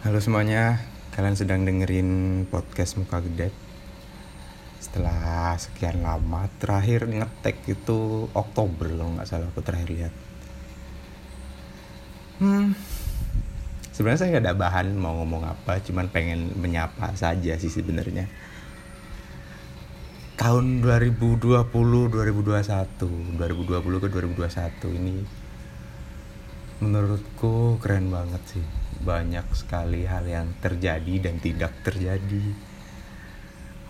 Halo semuanya, kalian sedang dengerin podcast Muka Gede. Setelah sekian lama, terakhir ngetek itu Oktober loh nggak salah aku terakhir lihat. Hmm, sebenarnya saya nggak ada bahan mau ngomong apa, cuman pengen menyapa saja sih sebenarnya. Tahun 2020, 2021, 2020 ke 2021 ini menurutku keren banget sih. Banyak sekali hal yang terjadi dan tidak terjadi.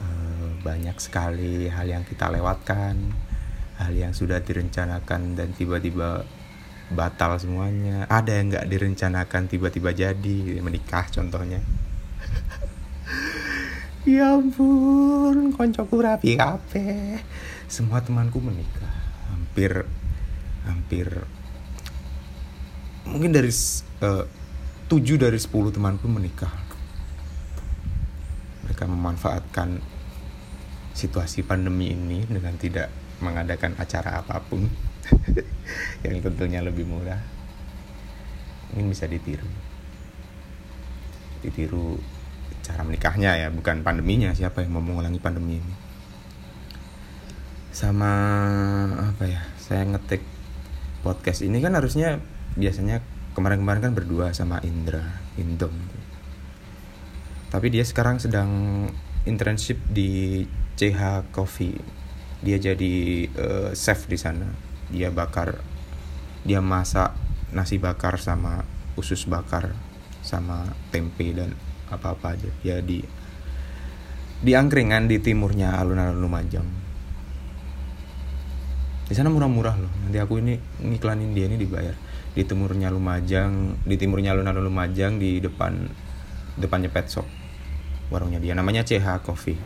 Eh, banyak sekali hal yang kita lewatkan hal yang sudah direncanakan dan tiba-tiba batal semuanya. Ada yang nggak direncanakan tiba-tiba jadi. Menikah contohnya. Ya ampun koncoku rapi kape semua temanku menikah. Hampir hampir mungkin dari uh, 7 dari 10 temanku menikah. Mereka memanfaatkan situasi pandemi ini dengan tidak mengadakan acara apa pun yang tentunya lebih murah. Mungkin bisa ditiru. Ditiru cara menikahnya ya bukan pandeminya. Siapa yang mau mengulangi pandemi ini? Sama apa ya saya ngetik podcast ini kan harusnya biasanya kemarin-kemarin kan berdua sama Indra Indom. Tapi dia sekarang sedang internship di CH Coffee. Dia jadi uh, chef di sana. Dia bakar dia masak nasi bakar sama usus bakar sama tempe dan apa-apa aja. Dia di di angkringan di timurnya alun-alun Lumajang. Di sana murah-murah loh. Nanti aku ini ngiklanin dia ini dibayar di timurnya Lumajang di timurnya alun-alun Lumajang di depan depannya pet shop warungnya dia. Namanya CH Coffee.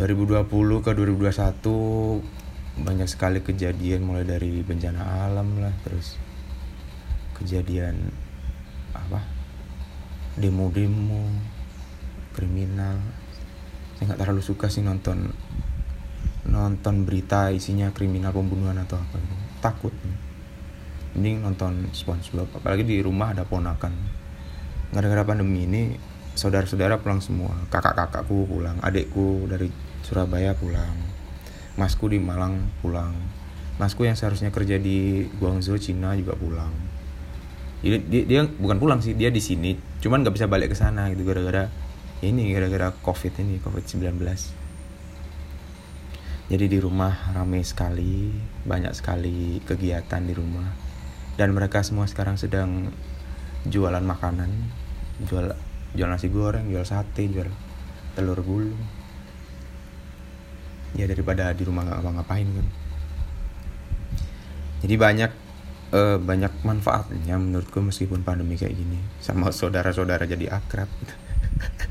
2020 ke 2021 banyak sekali kejadian mulai dari bencana alam lah terus kejadian apa? Demo-demo kriminal. Saya nggak terlalu suka sih nonton nonton berita isinya kriminal pembunuhan atau apa gitu takut. Mending nonton SpongeBob apalagi di rumah ada ponakan. Gara-gara pandemi ini saudara-saudara pulang semua. Kakak-kakakku pulang adikku dari Surabaya pulang. Masku di Malang pulang. Masku yang seharusnya kerja di Guangzhou Cina juga pulang. Jadi dia, dia bukan pulang sih dia di sini. Cuman nggak bisa balik ke sana gitu gara-gara ini gara-gara covid ini covid 19 jadi di rumah ramai sekali, banyak sekali kegiatan di rumah. Dan mereka semua sekarang sedang jualan makanan, jual jual nasi goreng, jual sate, jual telur gulung. Ya daripada di rumah nggak ngapa-ngapain kan. Jadi banyak uh, banyak manfaatnya menurutku meskipun pandemi kayak gini sama saudara-saudara jadi akrab.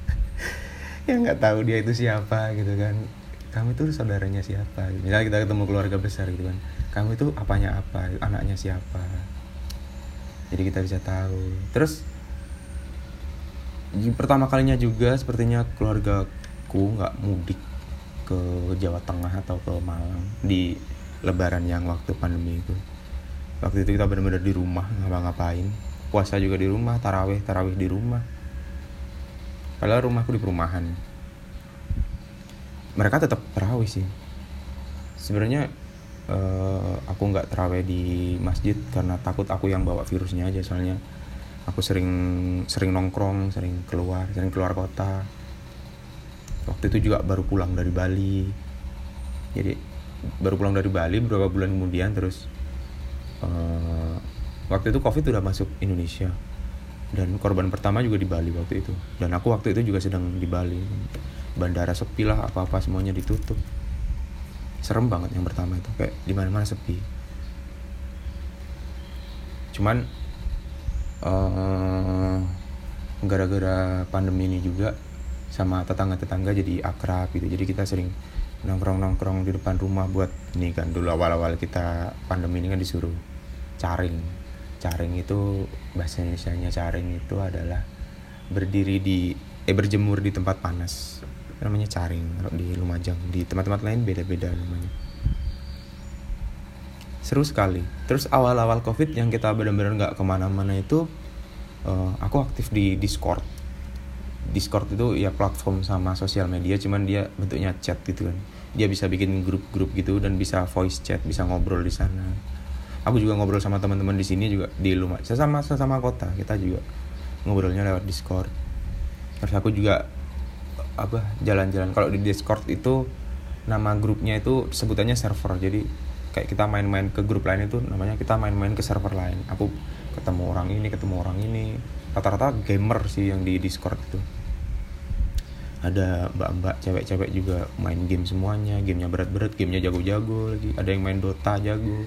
yang nggak tahu dia itu siapa gitu kan kamu itu saudaranya siapa misalnya kita ketemu keluarga besar gitu kan. Kamu itu apanya apa? Anaknya siapa? Jadi kita bisa tahu. Terus pertama kalinya juga sepertinya keluargaku nggak mudik ke Jawa Tengah atau ke Malang di Lebaran yang waktu pandemi itu. Waktu itu kita benar-benar di rumah ngapa-ngapain. Puasa juga di rumah taraweh taraweh di rumah. Padahal rumahku di perumahan mereka tetap terawih sih. Sebenarnya uh, aku nggak terawih di masjid karena takut aku yang bawa virusnya aja. Soalnya aku sering sering nongkrong sering keluar sering keluar kota. Waktu itu juga baru pulang dari Bali. Jadi baru pulang dari Bali beberapa bulan kemudian terus uh, waktu itu covid udah masuk Indonesia. Dan korban pertama juga di Bali waktu itu. Dan aku waktu itu juga sedang di Bali bandara sepi lah apa apa semuanya ditutup. Serem banget yang pertama itu kayak di mana mana sepi. Cuman uh, gara-gara pandemi ini juga sama tetangga-tetangga jadi akrab gitu. Jadi kita sering nongkrong-nongkrong di depan rumah buat ini kan dulu awal-awal kita pandemi ini kan disuruh caring. Caring itu bahasa Indonesia nya caring itu adalah berdiri di eh berjemur di tempat panas namanya caring kalau di Lumajang di tempat-tempat lain beda-beda namanya. Seru sekali. Terus awal-awal covid yang kita benar-benar nggak ke mana-mana itu uh, aku aktif di Discord. Discord itu ya platform sama sosial media cuman dia bentuknya chat gitu kan. Dia bisa bikin grup-grup gitu dan bisa voice chat bisa ngobrol di sana. Aku juga ngobrol sama teman-teman di sini juga di rumah sesama sesama kota. Kita juga ngobrolnya lewat Discord. Terus aku juga apa jalan-jalan. Kalau di Discord itu nama grupnya itu sebutannya server. Jadi kayak kita main-main ke grup lain itu namanya kita main-main ke server lain. Aku ketemu orang ini ketemu orang ini. Rata-rata gamer sih yang di Discord itu. Ada mbak-mbak cewek-cewek juga main game semuanya. Gamenya berat-berat gamenya jago-jago lagi. Ada yang main Dota jago.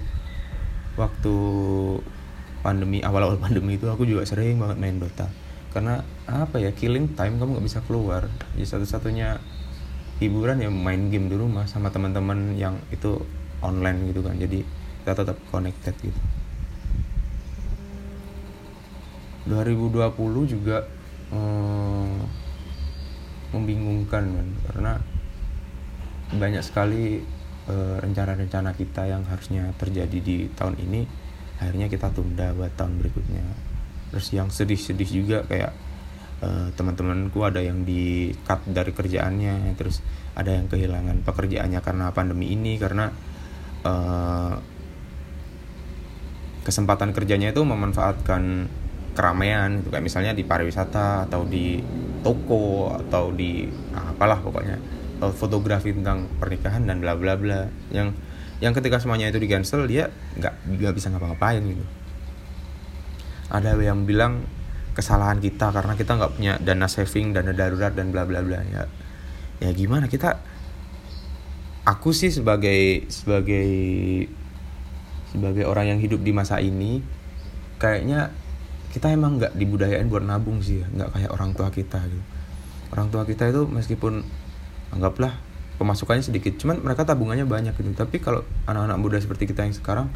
Waktu pandemi awal-awal pandemi itu aku juga sering banget main Dota karena apa ya killing time kamu nggak bisa keluar. Jadi satu-satunya hiburan ya main game di rumah sama teman-teman yang itu online gitu kan. Jadi kita tetap connected gitu. 2020 juga hmm, membingungkan kan. Karena banyak sekali eh, rencana-rencana kita yang harusnya terjadi di tahun ini akhirnya kita tunda buat tahun berikutnya terus yang sedih-sedih juga kayak uh, teman-temanku ada yang di cut dari kerjaannya terus ada yang kehilangan pekerjaannya karena pandemi ini karena uh, kesempatan kerjanya itu memanfaatkan keramaian gitu. Kayak misalnya di pariwisata atau di toko atau di ah, apalah pokoknya atau fotografi tentang pernikahan dan bla bla bla. Yang yang ketika semuanya itu di cancel dia nggak nggak bisa ngapa-ngapain gitu ada yang bilang kesalahan kita karena kita nggak punya dana saving dana darurat dan bla bla bla. Ya ya gimana? Kita aku sih sebagai sebagai sebagai orang yang hidup di masa ini kayaknya kita emang nggak dibudayain buat nabung sih ya. Nggak kayak orang tua kita gitu. Orang tua kita itu meskipun anggaplah pemasukannya sedikit cuman mereka tabungannya banyak gitu. Tapi kalau anak-anak muda seperti kita yang sekarang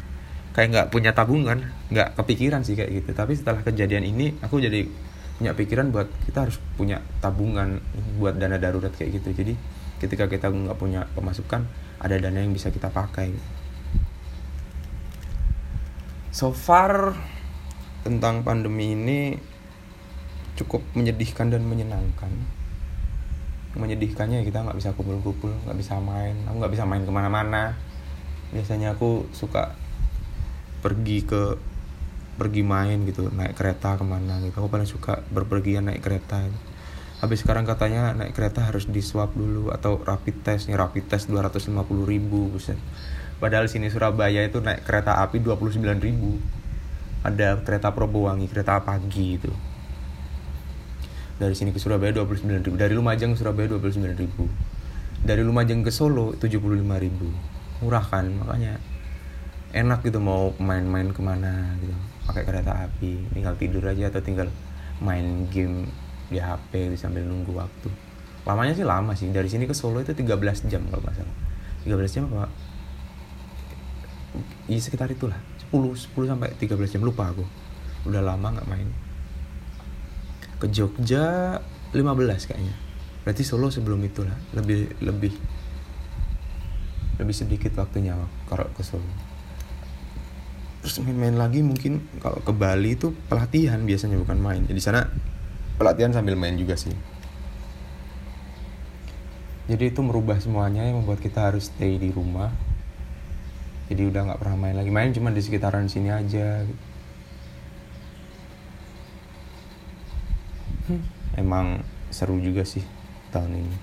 kayak nggak punya tabungan nggak kepikiran sih kayak gitu. Tapi setelah kejadian ini aku jadi punya pikiran buat kita harus punya tabungan buat dana darurat kayak gitu. Jadi ketika kita nggak punya pemasukan ada dana yang bisa kita pakai. So far tentang pandemi ini cukup menyedihkan dan menyenangkan. Menyedihkannya kita nggak bisa kumpul-kumpul nggak bisa main. Aku nggak bisa main ke mana-mana. Biasanya aku suka pergi ke pergi main gitu naik kereta ke mana gitu. Aku paling suka berpergian naik kereta habis sekarang katanya naik kereta harus di swab dulu atau rapid test nih rapid test 250 ribu buset. Padahal sini Surabaya itu naik kereta api 29 ribu. Ada kereta Probowangi kereta pagi itu. Dari sini ke Surabaya 29 ribu dari Lumajang ke Surabaya 29 ribu. Dari Lumajang ke Solo 75 ribu. Murah kan? Makanya enak gitu mau main-main ke mana gitu. Pakai kereta api tinggal tidur aja atau tinggal main game di HP gitu, sambil nunggu waktu. Lamanya sih lama sih dari sini ke Solo itu 13 jam kalau nggak salah. 13 jam apa? Iya sekitar itulah. 10 10 sampai 13 jam lupa aku. Udah lama nggak main. Ke Jogja 15 kayaknya. Berarti Solo sebelum itu lah lebih lebih lebih sedikit waktunya kalau ke Solo terus main-main lagi mungkin kalau ke Bali itu pelatihan biasanya bukan main. Jadi sana pelatihan sambil main juga sih. Jadi itu merubah semuanya yang membuat kita harus stay di rumah. Jadi udah nggak pernah main lagi. Main cuma di sekitaran sini aja. Hmm, emang seru juga sih tahun ini.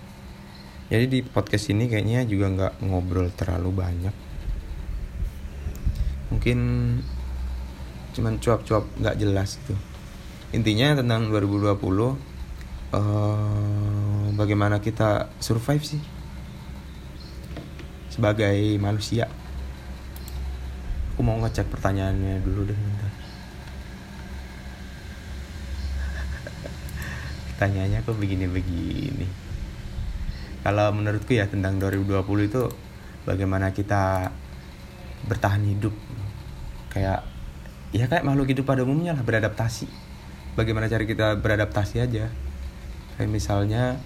Jadi di podcast ini kayaknya juga nggak ngobrol terlalu banyak mungkin cuman cuap-cuap nggak jelas itu intinya tentang 2020 uh, eh, bagaimana kita survive sih sebagai manusia. Aku mau ngecek pertanyaannya dulu deh bentar. Pertanyaannya kok begini-begini? Kalau menurutku ya tentang 2020 itu bagaimana kita bertahan hidup kayak ya kayak makhluk hidup pada umumnya lah beradaptasi. Bagaimana cara kita beradaptasi aja. Kayak misalnya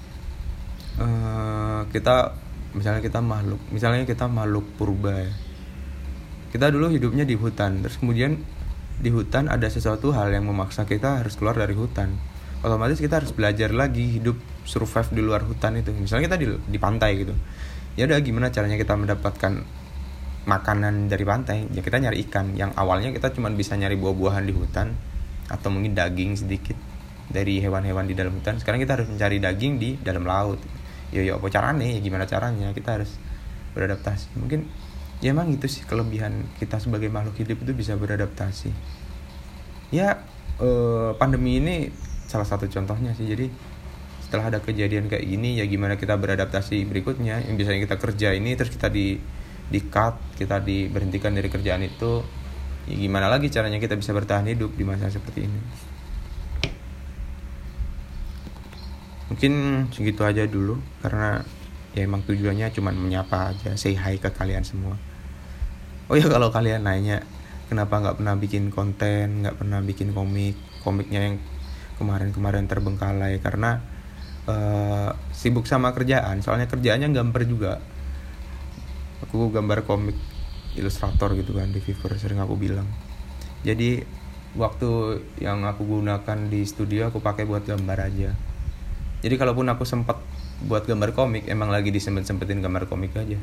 uh, kita misalnya kita makhluk misalnya kita makhluk purba ya. Kita dulu hidupnya di hutan terus kemudian di hutan ada sesuatu hal yang memaksa kita harus keluar dari hutan. Otomatis kita harus belajar lagi hidup survive di luar hutan itu. Misalnya kita di, di pantai gitu. Ya udah gimana caranya kita mendapatkan makanan dari pantai ya kita nyari ikan. Yang awalnya kita cuma bisa nyari buah-buahan di hutan atau mungkin daging sedikit dari hewan-hewan di dalam hutan. Sekarang kita harus mencari daging di dalam laut. Ya ya apa caranya? Ya gimana caranya? Kita harus beradaptasi. Mungkin ya emang itu sih kelebihan kita sebagai makhluk hidup itu bisa beradaptasi. Ya eh, pandemi ini salah satu contohnya sih. Jadi setelah ada kejadian kayak gini ya gimana kita beradaptasi berikutnya? Yang biasanya kita kerja ini terus kita di di cut kita diberhentikan dari kerjaan itu ya gimana lagi caranya kita bisa bertahan hidup di masa seperti ini? Mungkin segitu aja dulu karena ya emang tujuannya cuma menyapa aja say hi ke kalian semua. Oh ya kalau kalian nanya kenapa nggak pernah bikin konten nggak pernah bikin komik komiknya yang kemarin-kemarin terbengkalai? Karena uh, sibuk sama kerjaan soalnya kerjaannya gambar juga aku gambar komik ilustrator gitu kan di Fiverr sering aku bilang. Jadi waktu yang aku gunakan di studio aku pakai buat gambar aja. Jadi kalaupun aku sempat buat gambar komik emang lagi disempet sempetin gambar komik aja.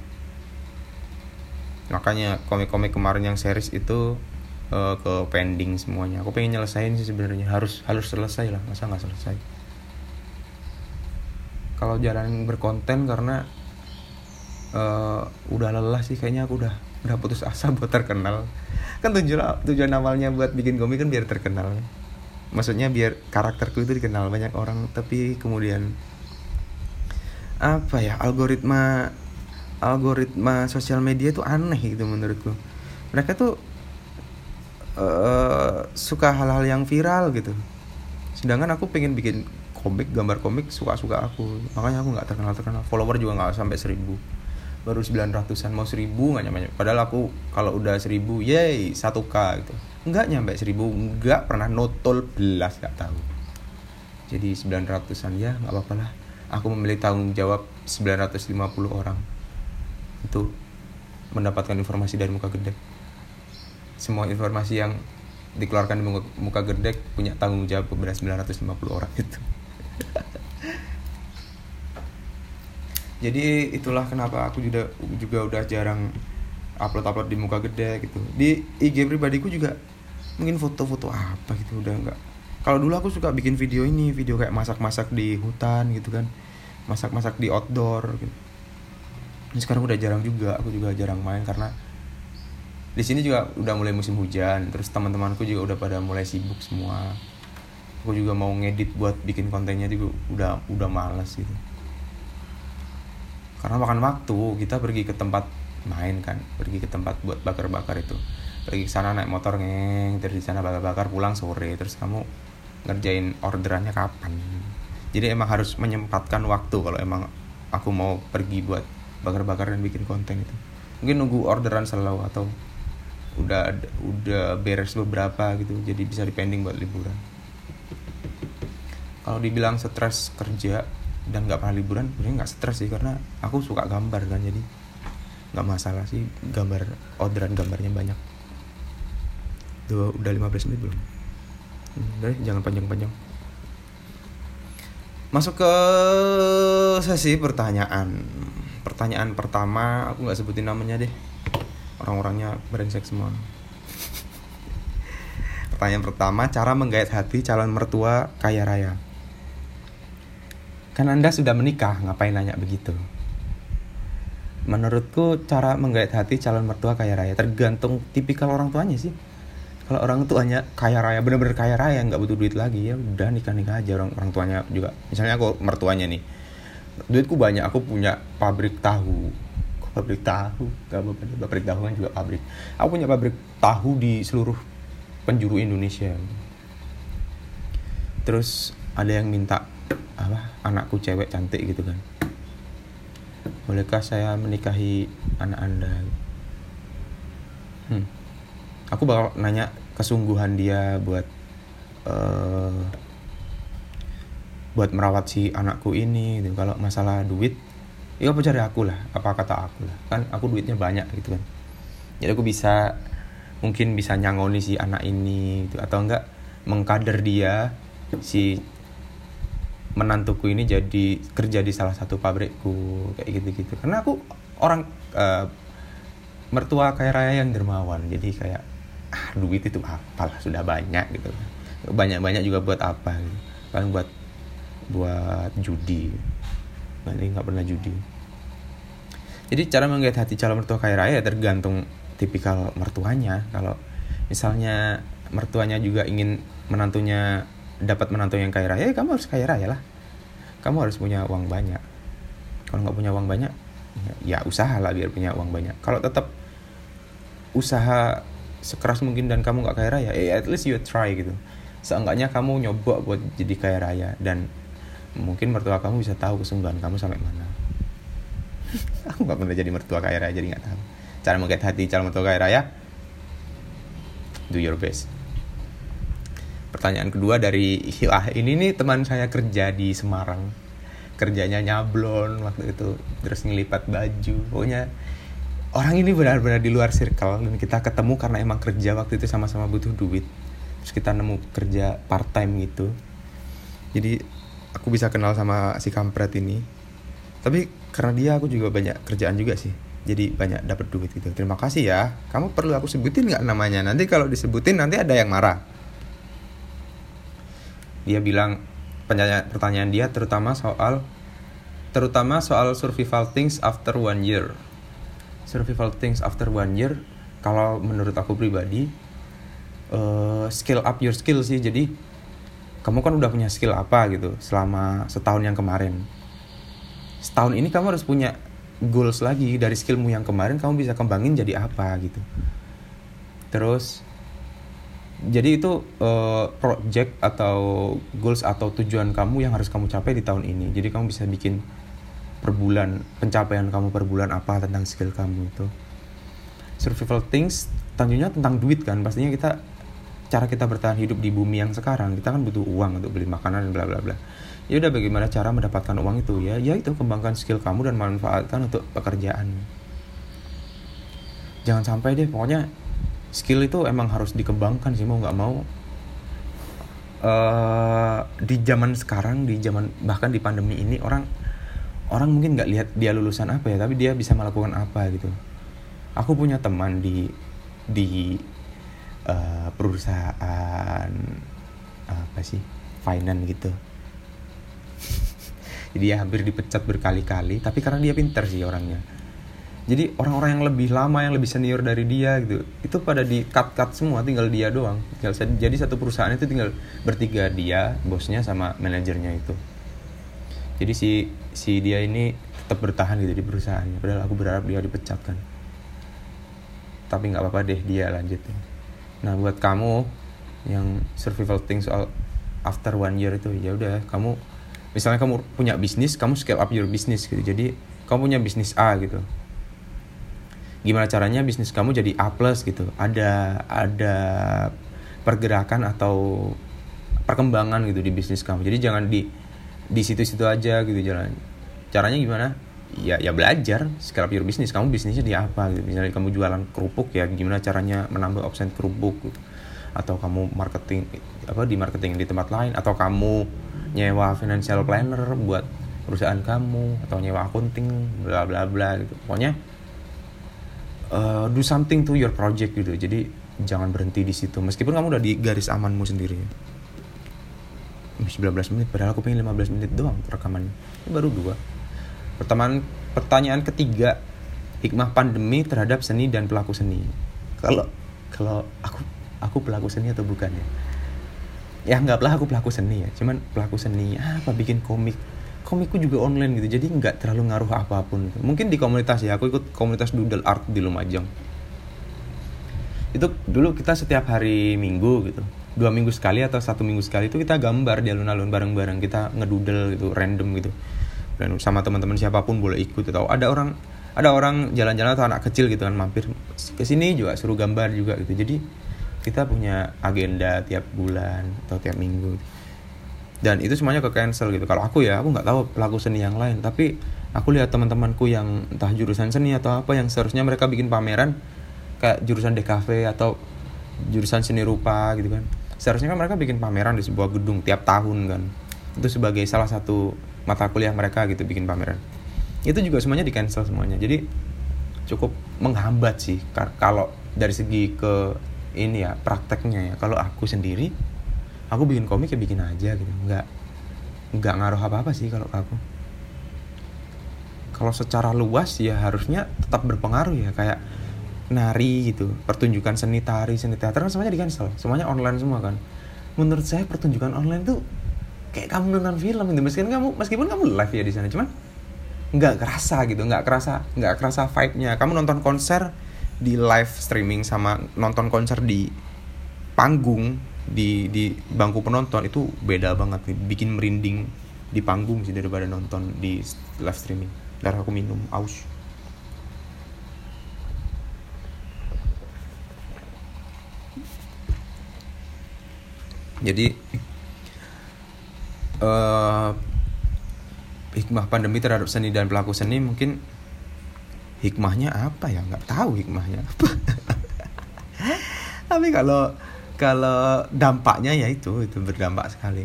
Makanya komik-komik kemarin yang series itu uh, ke pending semuanya. Aku pengen nyelesain sih sebenarnya. Harus harus selesai lah. Masa nggak selesai? Kalau jalan berkonten karena uh, udah lelah sih kayaknya aku udah udah putus asa buat terkenal. Kan tujuan tujuan awalnya buat bikin komik kan biar terkenal. Maksudnya biar karakterku itu dikenal banyak orang tapi kemudian apa ya algoritma algoritma sosial media itu aneh gitu menurutku. Mereka tuh uh, suka hal-hal yang viral gitu. Sedangkan aku pengen bikin komik gambar komik suka-suka aku. Makanya aku nggak terkenal terkenal follower juga nggak sampai seribu baru 900an mau seribu nggak nyampe padahal aku kalau udah seribu yay satu k gitu. Nggak nyampe seribu nggak pernah notol belas nggak tahu. Jadi 900an ya nggak apa-apa lah. Aku memilih tanggung jawab 950 orang. Itu mendapatkan informasi dari muka gede. Semua informasi yang dikeluarkan di muka, muka gede punya tanggung jawab kepada 950 orang itu jadi itulah kenapa aku juga juga udah jarang upload upload di muka gede gitu. Di IG pribadiku juga mungkin foto-foto apa gitu udah enggak kalau dulu aku suka bikin video ini video kayak masak-masak di hutan gitu kan. Masak-masak di outdoor gitu. Ini sekarang udah jarang juga aku juga jarang main karena di sini juga udah mulai musim hujan terus teman-temanku juga udah pada mulai sibuk semua. Aku juga mau ngedit buat bikin kontennya juga udah udah males gitu karena makan waktu kita pergi ke tempat main kan. Pergi ke tempat buat bakar-bakar itu. Pergi ke sana naik motor ngeng. Terus di sana bakar-bakar pulang sore. Terus kamu ngerjain orderannya kapan? Jadi emang harus menyempatkan waktu kalau emang aku mau pergi buat bakar-bakar dan bikin konten itu. Mungkin nunggu orderan selalu atau udah udah beres beberapa gitu jadi bisa dipending buat liburan. Kalau dibilang stres kerja dan nggak pernah liburan sebenarnya nggak stres sih karena aku suka gambar kan jadi nggak masalah sih gambar orderan gambarnya banyak. Tuh udah 15 menit belum? Udah jangan panjang-panjang. Masuk ke sesi pertanyaan. Pertanyaan pertama aku nggak sebutin namanya deh. Orang-orangnya brengsek semua. Pertanyaan pertama cara menggait hati calon mertua kaya raya Kan Anda sudah menikah, ngapain nanya begitu? Menurutku cara menggait hati calon mertua kaya raya tergantung tipikal orang tuanya sih. Kalau orang tuanya kaya raya, bener-bener kaya raya, nggak butuh duit lagi ya udah nikah nikah aja orang orang tuanya juga. Misalnya aku mertuanya nih, duitku banyak, aku punya pabrik tahu, pabrik tahu, gak pabrik tahu kan juga pabrik. Aku punya pabrik tahu di seluruh penjuru Indonesia. Terus ada yang minta apa? Anakku cewek cantik gitu kan. Bolehkah saya menikahi anak anda? Hmm. aku bakal nanya kesungguhan dia buat uh, buat merawat si anakku ini gitu. kalau masalah duit ya apa cari aku lah. Apa kata aku lah. Kan aku duitnya banyak gitu kan. Jadi aku bisa mungkin bisa nyangoni si anak ini gitu. Atau enggak mengkader dia si menantuku ini jadi kerja di salah satu pabrikku kayak gitu-gitu. Karena aku orang uh, mertua kaya raya yang dermawan jadi kayak ah duit itu apalah sudah banyak gitu. Banyak-banyak juga buat apa gitu. Paling buat buat judi. Ini nggak pernah judi. Jadi cara menggait hati calon mertua kaya raya tergantung tipikal mertuanya. Kalau misalnya mertuanya juga ingin menantunya dapat menantu yang kaya raya ya kamu harus kaya raya lah. Kamu harus punya uang banyak. Kalau nggak punya uang banyak ya, ya usaha lah biar punya uang banyak. Kalau tetap usaha sekeras mungkin dan kamu nggak kaya raya eh at least you try gitu. Seenggaknya kamu nyoba buat jadi kaya raya dan mungkin mertua kamu bisa tahu kesungguhan kamu sampai mana. Aku nggak pernah jadi mertua kaya raya jadi nggak tahu. Cara menggait hati calon mertua kaya raya do your best pertanyaan kedua dari ah ini nih teman saya kerja di Semarang. Kerjanya nyablon waktu itu terus ngelipat baju. Pokoknya orang ini benar-benar di luar circle dan kita ketemu karena emang kerja waktu itu sama-sama butuh duit. Terus kita nemu kerja part time gitu. Jadi aku bisa kenal sama si kampret ini. Tapi karena dia aku juga banyak kerjaan juga sih. Jadi banyak dapat duit gitu. Terima kasih ya. Kamu perlu aku sebutin nggak namanya? Nanti kalau disebutin nanti ada yang marah dia bilang pertanyaan dia terutama soal terutama soal survival things after one year. Survival things after one year kalau menurut aku pribadi uh, skill up your skill sih. Jadi kamu kan udah punya skill apa gitu selama setahun yang kemarin. Setahun ini kamu harus punya goals lagi. Dari skillmu yang kemarin kamu bisa kembangin jadi apa gitu. Terus jadi itu uh, project atau goals atau tujuan kamu yang harus kamu capai di tahun ini. Jadi kamu bisa bikin per bulan pencapaian kamu per bulan apa tentang skill kamu itu. Survival things tentunya tentang duit kan. Pastinya kita cara kita bertahan hidup di bumi yang sekarang kita kan butuh uang untuk beli makanan dan bla bla bla. Ya udah bagaimana cara mendapatkan uang itu ya? Ya itu kembangkan skill kamu dan manfaatkan untuk pekerjaan. Jangan sampai deh pokoknya skill itu emang harus dikembangkan sih mau nggak mau. Uh, di zaman sekarang di zaman bahkan di pandemi ini orang orang mungkin nggak lihat dia lulusan apa ya tapi dia bisa melakukan apa gitu. Aku punya teman di di uh, perusahaan apa sih finance gitu. Jadi dia hampir dipecat berkali-kali tapi karena dia pinter sih orangnya jadi orang-orang yang lebih lama yang lebih senior dari dia gitu itu pada di cut cut semua tinggal dia doang. Tinggal jadi satu perusahaan itu tinggal bertiga dia bosnya sama manajernya itu. Jadi si si dia ini tetap bertahan gitu di perusahaannya. Padahal aku berharap dia dipecat kan tapi nggak apa-apa deh dia lanjut nah buat kamu yang survival things soal after one year itu ya udah kamu misalnya kamu punya bisnis kamu scale up your business gitu. Jadi kamu punya bisnis A gitu gimana caranya bisnis kamu jadi A plus gitu? Ada ada pergerakan atau perkembangan gitu di bisnis kamu? Jadi jangan di di situ-situ aja gitu jalan. Caranya gimana? Ya ya belajar up your business kamu bisnisnya di apa gitu? Misalnya kamu jualan kerupuk ya gimana caranya menambah option kerupuk gitu. atau kamu marketing apa di marketing di tempat lain? Atau kamu nyewa financial planner buat perusahaan kamu? Atau nyewa accounting bla bla bla gitu. Pokoknya uh, do something to your project gitu. Jadi jangan berhenti di situ. Meskipun kamu udah di garis amanmu sendiri. 19 menit padahal aku pengen 15 menit doang rekamannya. Ini baru dua. Pertanyaan pertanyaan ketiga hikmah pandemi terhadap seni dan pelaku seni. Kalau kalau aku aku pelaku seni atau bukan ya? Ya anggaplah aku pelaku seni ya. Cuman pelaku seni apa? Bikin komik komikku juga online gitu jadi nggak terlalu ngaruh apa pun mungkin di komunitas ya aku ikut komunitas doodle art di Lumajang. Itu dulu kita setiap hari minggu gitu. Dua minggu sekali atau satu minggu sekali itu kita gambar di alun-alun bareng-bareng kita ngedudel gitu random gitu. Dan sama teman-teman siapa pun boleh ikut atau ada orang ada orang jalan-jalan atau anak kecil gitu kan mampir ke sini juga suruh gambar juga gitu. Jadi kita punya agenda tiap bulan atau tiap minggu dan itu semuanya ke cancel gitu. Kalau aku ya aku nggak tahu pelaku seni yang lain. Tapi aku lihat teman-temanku yang entah jurusan seni atau apa yang seharusnya mereka bikin pameran kayak jurusan DKV atau jurusan seni rupa gitu kan. Seharusnya kan mereka bikin pameran di sebuah gedung tiap tahun kan. Itu sebagai salah satu mata kuliah mereka gitu bikin pameran. Itu juga semuanya di cancel semuanya. Jadi cukup menghambat sih. Kalau dari segi ke ini ya prakteknya ya. Kalau aku sendiri aku bikin komik ya bikin aja gitu. Nggak nggak ngaruh apa apa sih kalau aku. Kalau secara luas ya harusnya tetap berpengaruh ya kayak nari gitu pertunjukan seni tari seni teater kan semuanya di cancel semuanya online semua kan. Menurut saya pertunjukan online tuh kayak kamu nonton film gitu. Meskipun kamu meskipun kamu live ya di sana cuman nggak kerasa gitu nggak kerasa nggak kerasa vibe-nya. Kamu nonton konser di live streaming sama nonton konser di panggung di di bangku penonton itu beda banget bikin merinding di panggung sih daripada nonton di live streaming. Darah aku minum aus. Jadi uh, hikmah pandemi terhadap seni dan pelaku seni mungkin hikmahnya apa ya? Nggak tahu hikmahnya tapi kalau kalau dampaknya ya itu itu berdampak sekali.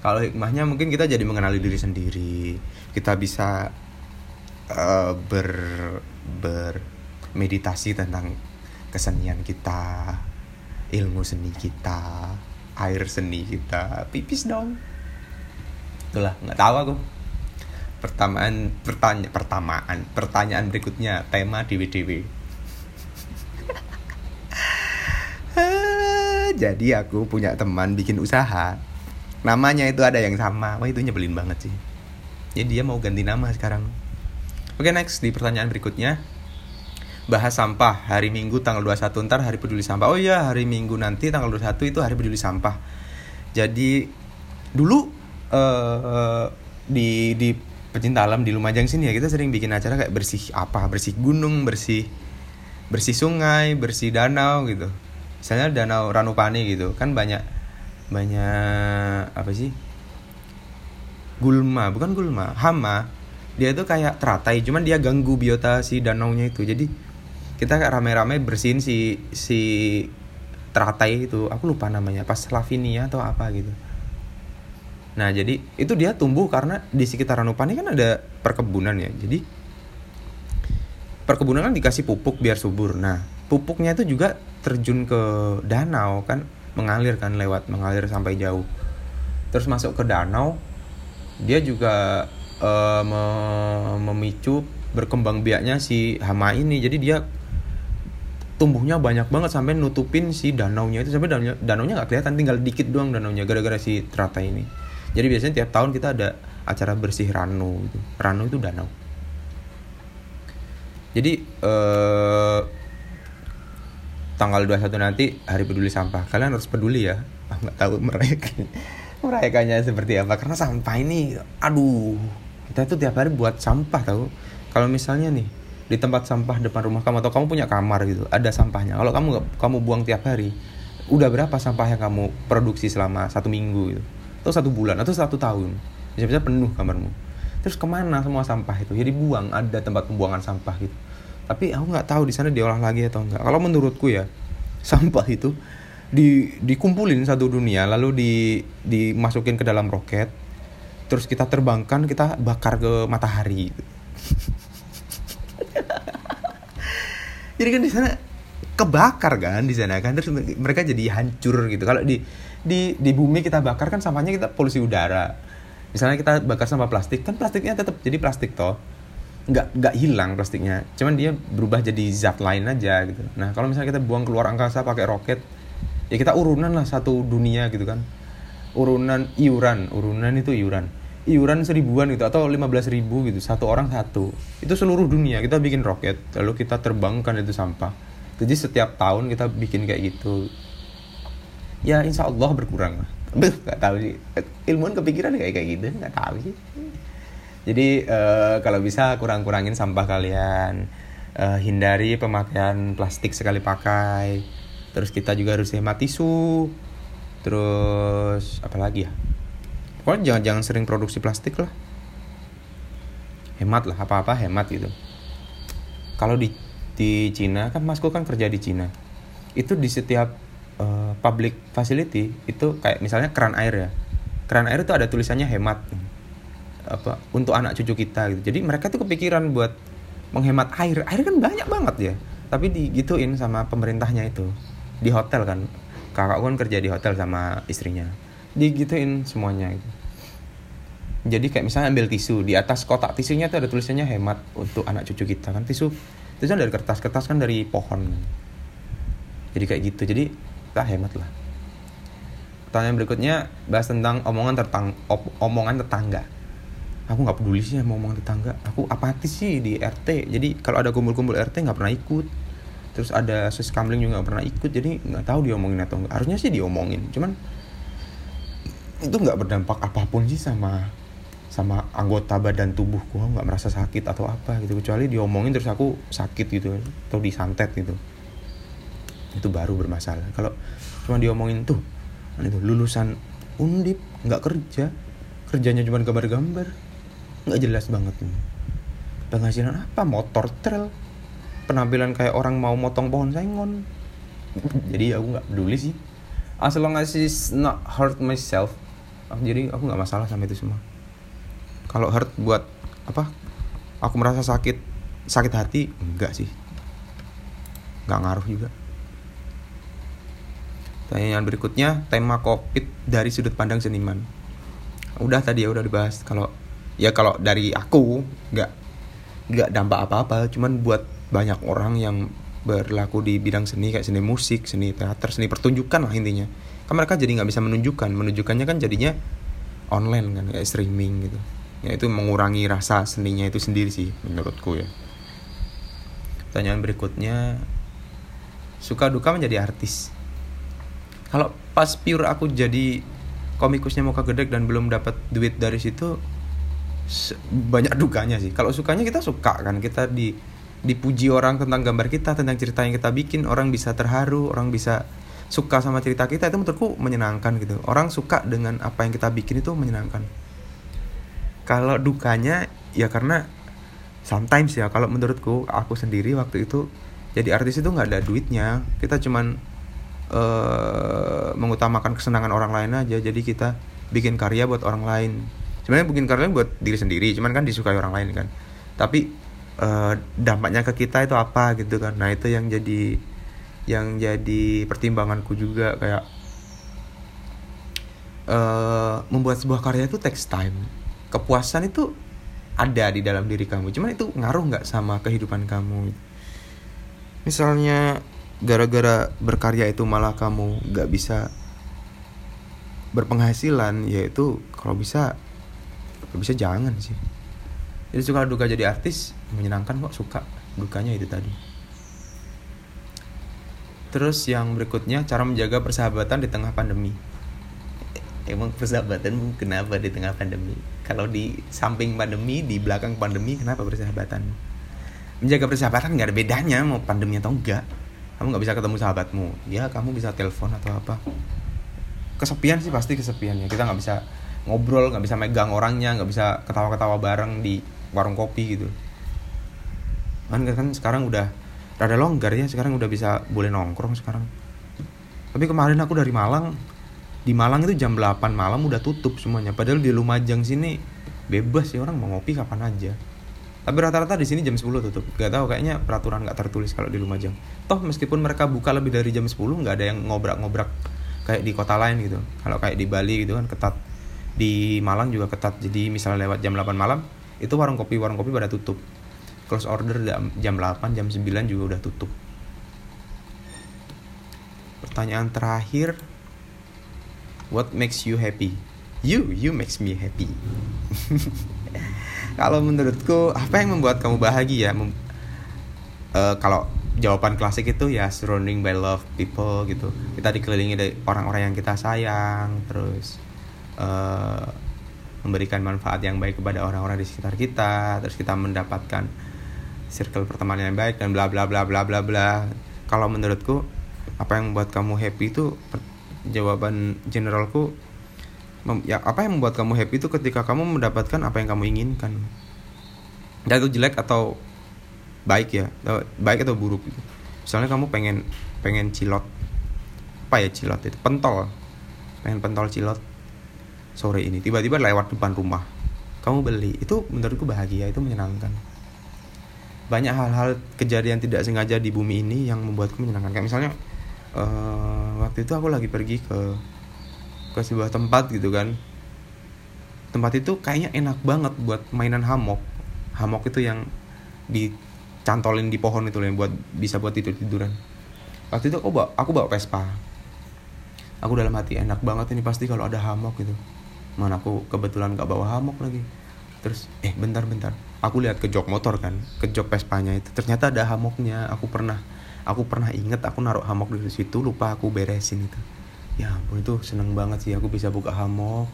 Kalau hikmahnya mungkin kita jadi mengenali diri sendiri. Kita bisa uh, ber bermeditasi tentang kesenian kita ilmu seni kita air seni kita. Pipis dong. Itulah nggak tahu aku. Pertamaan pertanya pertamaan pertanyaan berikutnya tema DWDW jadi aku punya teman bikin usaha. Namanya itu ada yang sama. Wah itu nyebelin banget sih. Jadi dia mau ganti nama sekarang. Oke next. Di pertanyaan berikutnya. Bahas sampah. Hari Minggu tanggal 21 ntar hari peduli sampah. Oh iya hari Minggu nanti tanggal 21 itu hari peduli sampah. Jadi dulu uh, di di pecinta alam di Lumajang sini ya kita sering bikin acara kayak bersih apa? Bersih gunung bersih bersih sungai bersih danau gitu misalnya danau Ranupani gitu kan banyak banyak apa sih? Gulma bukan gulma hama. Dia itu kayak teratai cuman dia ganggu biota si danau nya itu. Jadi kita rame-rame bersihin si si teratai itu. Aku lupa namanya pas Lavinia atau apa gitu. Nah jadi itu dia tumbuh karena di sekitar Ranupani kan ada perkebunan ya. Jadi perkebunan kan dikasih pupuk biar subur. Nah pupuknya itu juga terjun ke danau kan mengalir kan lewat mengalir sampai jauh. Terus masuk ke danau dia juga uh, memicu berkembang biaknya si hama ini. Jadi dia tumbuhnya banyak banget sampai nutupin si danaunya itu sampai danaunya danaunya nggak kelihatan tinggal dikit doang danaunya gara-gara si teratai ini jadi biasanya tiap tahun kita ada acara bersih ranu gitu ranu itu danau jadi eh, tanggal 21 nanti hari peduli sampah. Kalian harus peduli ya. Nggak tahu merayakan merayakannya seperti apa. Karena sampah ini aduh. Kita tuh tiap hari buat sampah tahu. Kalau misalnya nih di tempat sampah depan rumah kamu atau kamu punya kamar gitu ada sampahnya. Kalau kamu kamu buang tiap hari udah berapa sampah yang kamu produksi selama satu minggu gitu? Atau satu bulan atau satu tahun? Bisa-bisa penuh kamarmu. Terus ke mana semua sampah itu? Jadi buang ada tempat pembuangan sampah gitu tapi aku nggak tahu di sana diolah lagi atau enggak kalau menurutku ya sampah itu di dikumpulin satu dunia lalu di dimasukin ke dalam roket terus kita terbangkan kita bakar ke matahari. Jadi kan di sana kebakar kan di sana kan. Terus mereka jadi hancur gitu. Kalau di di di bumi kita bakar kan sampahnya kita polusi udara. Misalnya kita bakar sampah plastik kan plastiknya tetap jadi plastik toh nggak nggak hilang plastiknya. Cuman dia berubah jadi zat lain aja gitu. Nah kalau misalnya kita buang keluar angkasa pakai roket ya kita urunan lah satu dunia gitu kan. Urunan iuran urunan itu iuran. Iuran seribuan gitu atau lima belas ribu gitu satu orang satu. Itu seluruh dunia kita bikin roket lalu kita terbangkan itu sampah. Jadi setiap tahun kita bikin kayak gitu. Ya insya Allah berkurang lah. Nggak tahu sih. Ilmuwan kepikiran kayak kayak gitu nggak tahu sih jadi uh, kalau bisa kurang-kurangin sampah kalian uh, hindari pemakaian plastik sekali pakai. Terus kita juga harus hemat tisu. Terus apa lagi ya? Pokoknya jangan jangan sering produksi plastik lah. Hemat lah apa apa hemat gitu. Kalau di di Cina kan masku kan kerja di Cina. Itu di setiap uh, public facility itu kayak misalnya keran air ya. Keran air itu ada tulisannya hemat apa untuk anak cucu kita gitu. Jadi mereka tuh kepikiran buat menghemat air. Air kan banyak banget ya. Tapi digituin sama pemerintahnya itu. Di hotel kan. Kakak kan kerja di hotel sama istrinya. Digituin semuanya gitu. Jadi kayak misalnya ambil tisu di atas kotak tisunya tuh ada tulisannya hemat untuk anak cucu kita kan. Tisu tisu kan dari kertas kertas kan dari pohon. Jadi kayak gitu. Jadi kita hemat lah. Pertanyaan berikutnya bahas tentang omongan tentang omongan tetangga aku nggak peduli sih sama omongan tetangga. Aku apatis sih di RT jadi kalau ada kumpul-kumpul RT nggak pernah ikut. Terus ada sis kamling juga nggak pernah ikut. Jadi nggak tahu diomongin atau enggak harusnya sih diomongin. Cuman itu nggak berdampak apa pun sih sama sama anggota badan tubuhku. Nggak merasa sakit atau apa gitu. Kecuali diomongin terus aku sakit gitu. Atau disantet gitu. Itu baru bermasalah. Kalau cuma diomongin tuh itu lulusan undip nggak kerja. Kerjanya cuma gambar-gambar nggak jelas banget nih penghasilan apa? Motor trail penampilan kayak orang mau motong pohon sengon. Jadi aku nggak peduli sih. As long as it's not hurt myself. Jadi aku nggak masalah sama itu semua. Kalau hurt buat apa? Aku merasa sakit sakit hati enggak sih. Nggak ngaruh juga. Pertanyaan berikutnya tema covid dari sudut pandang seniman. Udah tadi ya udah dibahas. Kalau ya kalau dari aku nggak nggak dampak apa-apa. Cuman buat banyak orang yang berlaku di bidang seni kayak seni musik seni teater seni pertunjukan lah intinya. Kan mereka jadi nggak bisa menunjukkan. Menunjukkannya kan jadinya online kan kayak streaming gitu. Ya itu mengurangi rasa seninya itu sendiri sih menurutku ya. Pertanyaan berikutnya suka duka menjadi artis. Kalau pas pure aku jadi komikusnya muka gede dan belum dapat duit dari situ banyak dukanya sih. Kalau sukanya kita suka kan kita di dipuji orang tentang gambar kita tentang cerita yang kita bikin orang bisa terharu orang bisa suka sama cerita kita itu menurutku menyenangkan gitu. Orang suka dengan apa yang kita bikin itu menyenangkan. Kalau dukanya ya karena sometimes ya kalau menurutku aku sendiri waktu itu jadi artis itu nggak ada duitnya. Kita cuman uh, mengutamakan kesenangan orang lain aja. Jadi kita bikin karya buat orang lain sebenarnya bikin karya buat diri sendiri cuman kan disukai orang lain kan. Tapi uh, dampaknya ke kita itu apa gitu kan. Nah itu yang jadi yang jadi pertimbanganku juga kayak uh, membuat sebuah karya itu takes time. Kepuasan itu ada di dalam diri kamu cuman itu ngaruh nggak sama kehidupan kamu? Misalnya gara-gara berkarya itu malah kamu nggak bisa berpenghasilan yaitu kalau bisa bisa jangan sih. Jadi suka duka jadi artis menyenangkan kok suka dukanya itu tadi. Terus yang berikutnya cara menjaga persahabatan di tengah pandemi. Emang persahabatan kenapa di tengah pandemi? Kalau di samping pandemi di belakang pandemi kenapa persahabatan menjaga persahabatan nggak ada bedanya mau pandemi atau enggak. Kamu nggak bisa ketemu sahabatmu. Ya kamu bisa telepon atau apa. Kesepian sih pasti kesepian ya. Kita nggak bisa ngobrol nggak bisa megang orangnya nggak bisa ketawa-ketawa bareng di warung kopi gitu. Kan kan sekarang udah rada longgar ya sekarang udah bisa boleh nongkrong sekarang. Tapi kemarin aku dari Malang di Malang itu jam 8 malam udah tutup semuanya. Padahal di Lumajang sini bebas sih orang mau ngopi kapan aja. Tapi rata-rata di sini jam 10 tutup. Gak tahu kayaknya peraturan nggak tertulis kalau di Lumajang. Toh meskipun mereka buka lebih dari jam 10 nggak ada yang ngobrak-ngobrak kayak di kota lain gitu. Kalau kayak di Bali gitu kan ketat di Malang juga ketat. Jadi misalnya lewat jam 8 malam itu warung kopi warung kopi pada tutup. Close order jam 8 jam 9 juga udah tutup. Pertanyaan terakhir. What makes you happy? You you makes me happy. Kalau menurutku apa yang membuat kamu bahagia? Mem uh, kalau jawaban klasik itu ya surrounding by love people gitu. Kita dikelilingi dari orang-orang yang kita sayang terus uh, memberikan manfaat yang baik kepada orang-orang di sekitar kita terus kita mendapatkan circle pertemanan yang baik dan bla bla bla bla bla bla. Kalau menurutku apa yang membuat kamu happy itu jawaban generalku ya apa yang membuat kamu happy itu ketika kamu mendapatkan apa yang kamu inginkan. Dan itu jelek atau baik ya baik atau buruk gitu. misalnya kamu pengen pengen cilot. Apa ya cilot itu? Pentol. Pengen pentol cilot sore ini tiba-tiba lewat depan rumah. Kamu beli. Itu menurutku bahagia itu menyenangkan. Banyak hal-hal kejadian tidak sengaja di bumi ini yang membuatku menyenangkan. Kayak misalnya uh, waktu itu aku lagi pergi ke ke sebuah tempat gitu kan. Tempat itu kayaknya enak banget buat mainan hamok hamok itu yang dicantolin di pohon itu loh yang buat bisa buat tidur tiduran waktu itu aku bawa aku bawa Vespa. Aku dalam hati enak banget ini pasti kalau ada hamok gitu mana aku kebetulan gak bawa hamok lagi. Terus eh bentar bentar. Aku lihat ke jok motor kan ke jok Vespanya itu. Ternyata ada hamoknya. Aku pernah aku pernah inget aku naruh hamok di situ lupa aku beresin itu. Ya ampun itu seneng banget sih aku bisa buka hamok.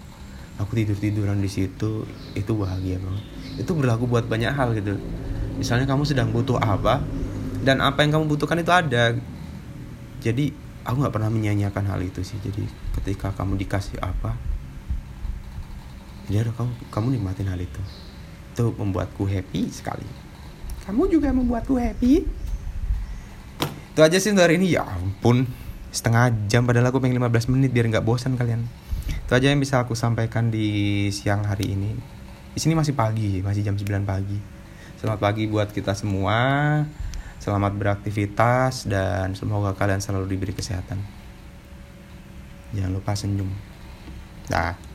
Aku tidur tiduran di situ itu bahagia banget. Itu berlaku buat banyak hal gitu. Misalnya kamu sedang butuh apa dan apa yang kamu butuhkan itu ada. Jadi aku nggak pernah menyanyiakan hal itu sih. Jadi ketika kamu dikasih apa ya kamu kamu nikmatin hal itu. Itu membuatku happy sekali. Kamu juga membuatku happy. Itu aja sih untuk hari ini. Ya ampun setengah jam padahal aku pengen 15 menit biar nggak bosan kalian. Itu aja yang bisa aku sampaikan di siang hari ini. Di sini masih pagi masih jam 9 pagi. Selamat pagi buat kita semua. Selamat beraktivitas dan semoga kalian selalu diberi kesehatan. Jangan lupa senyum. Dah.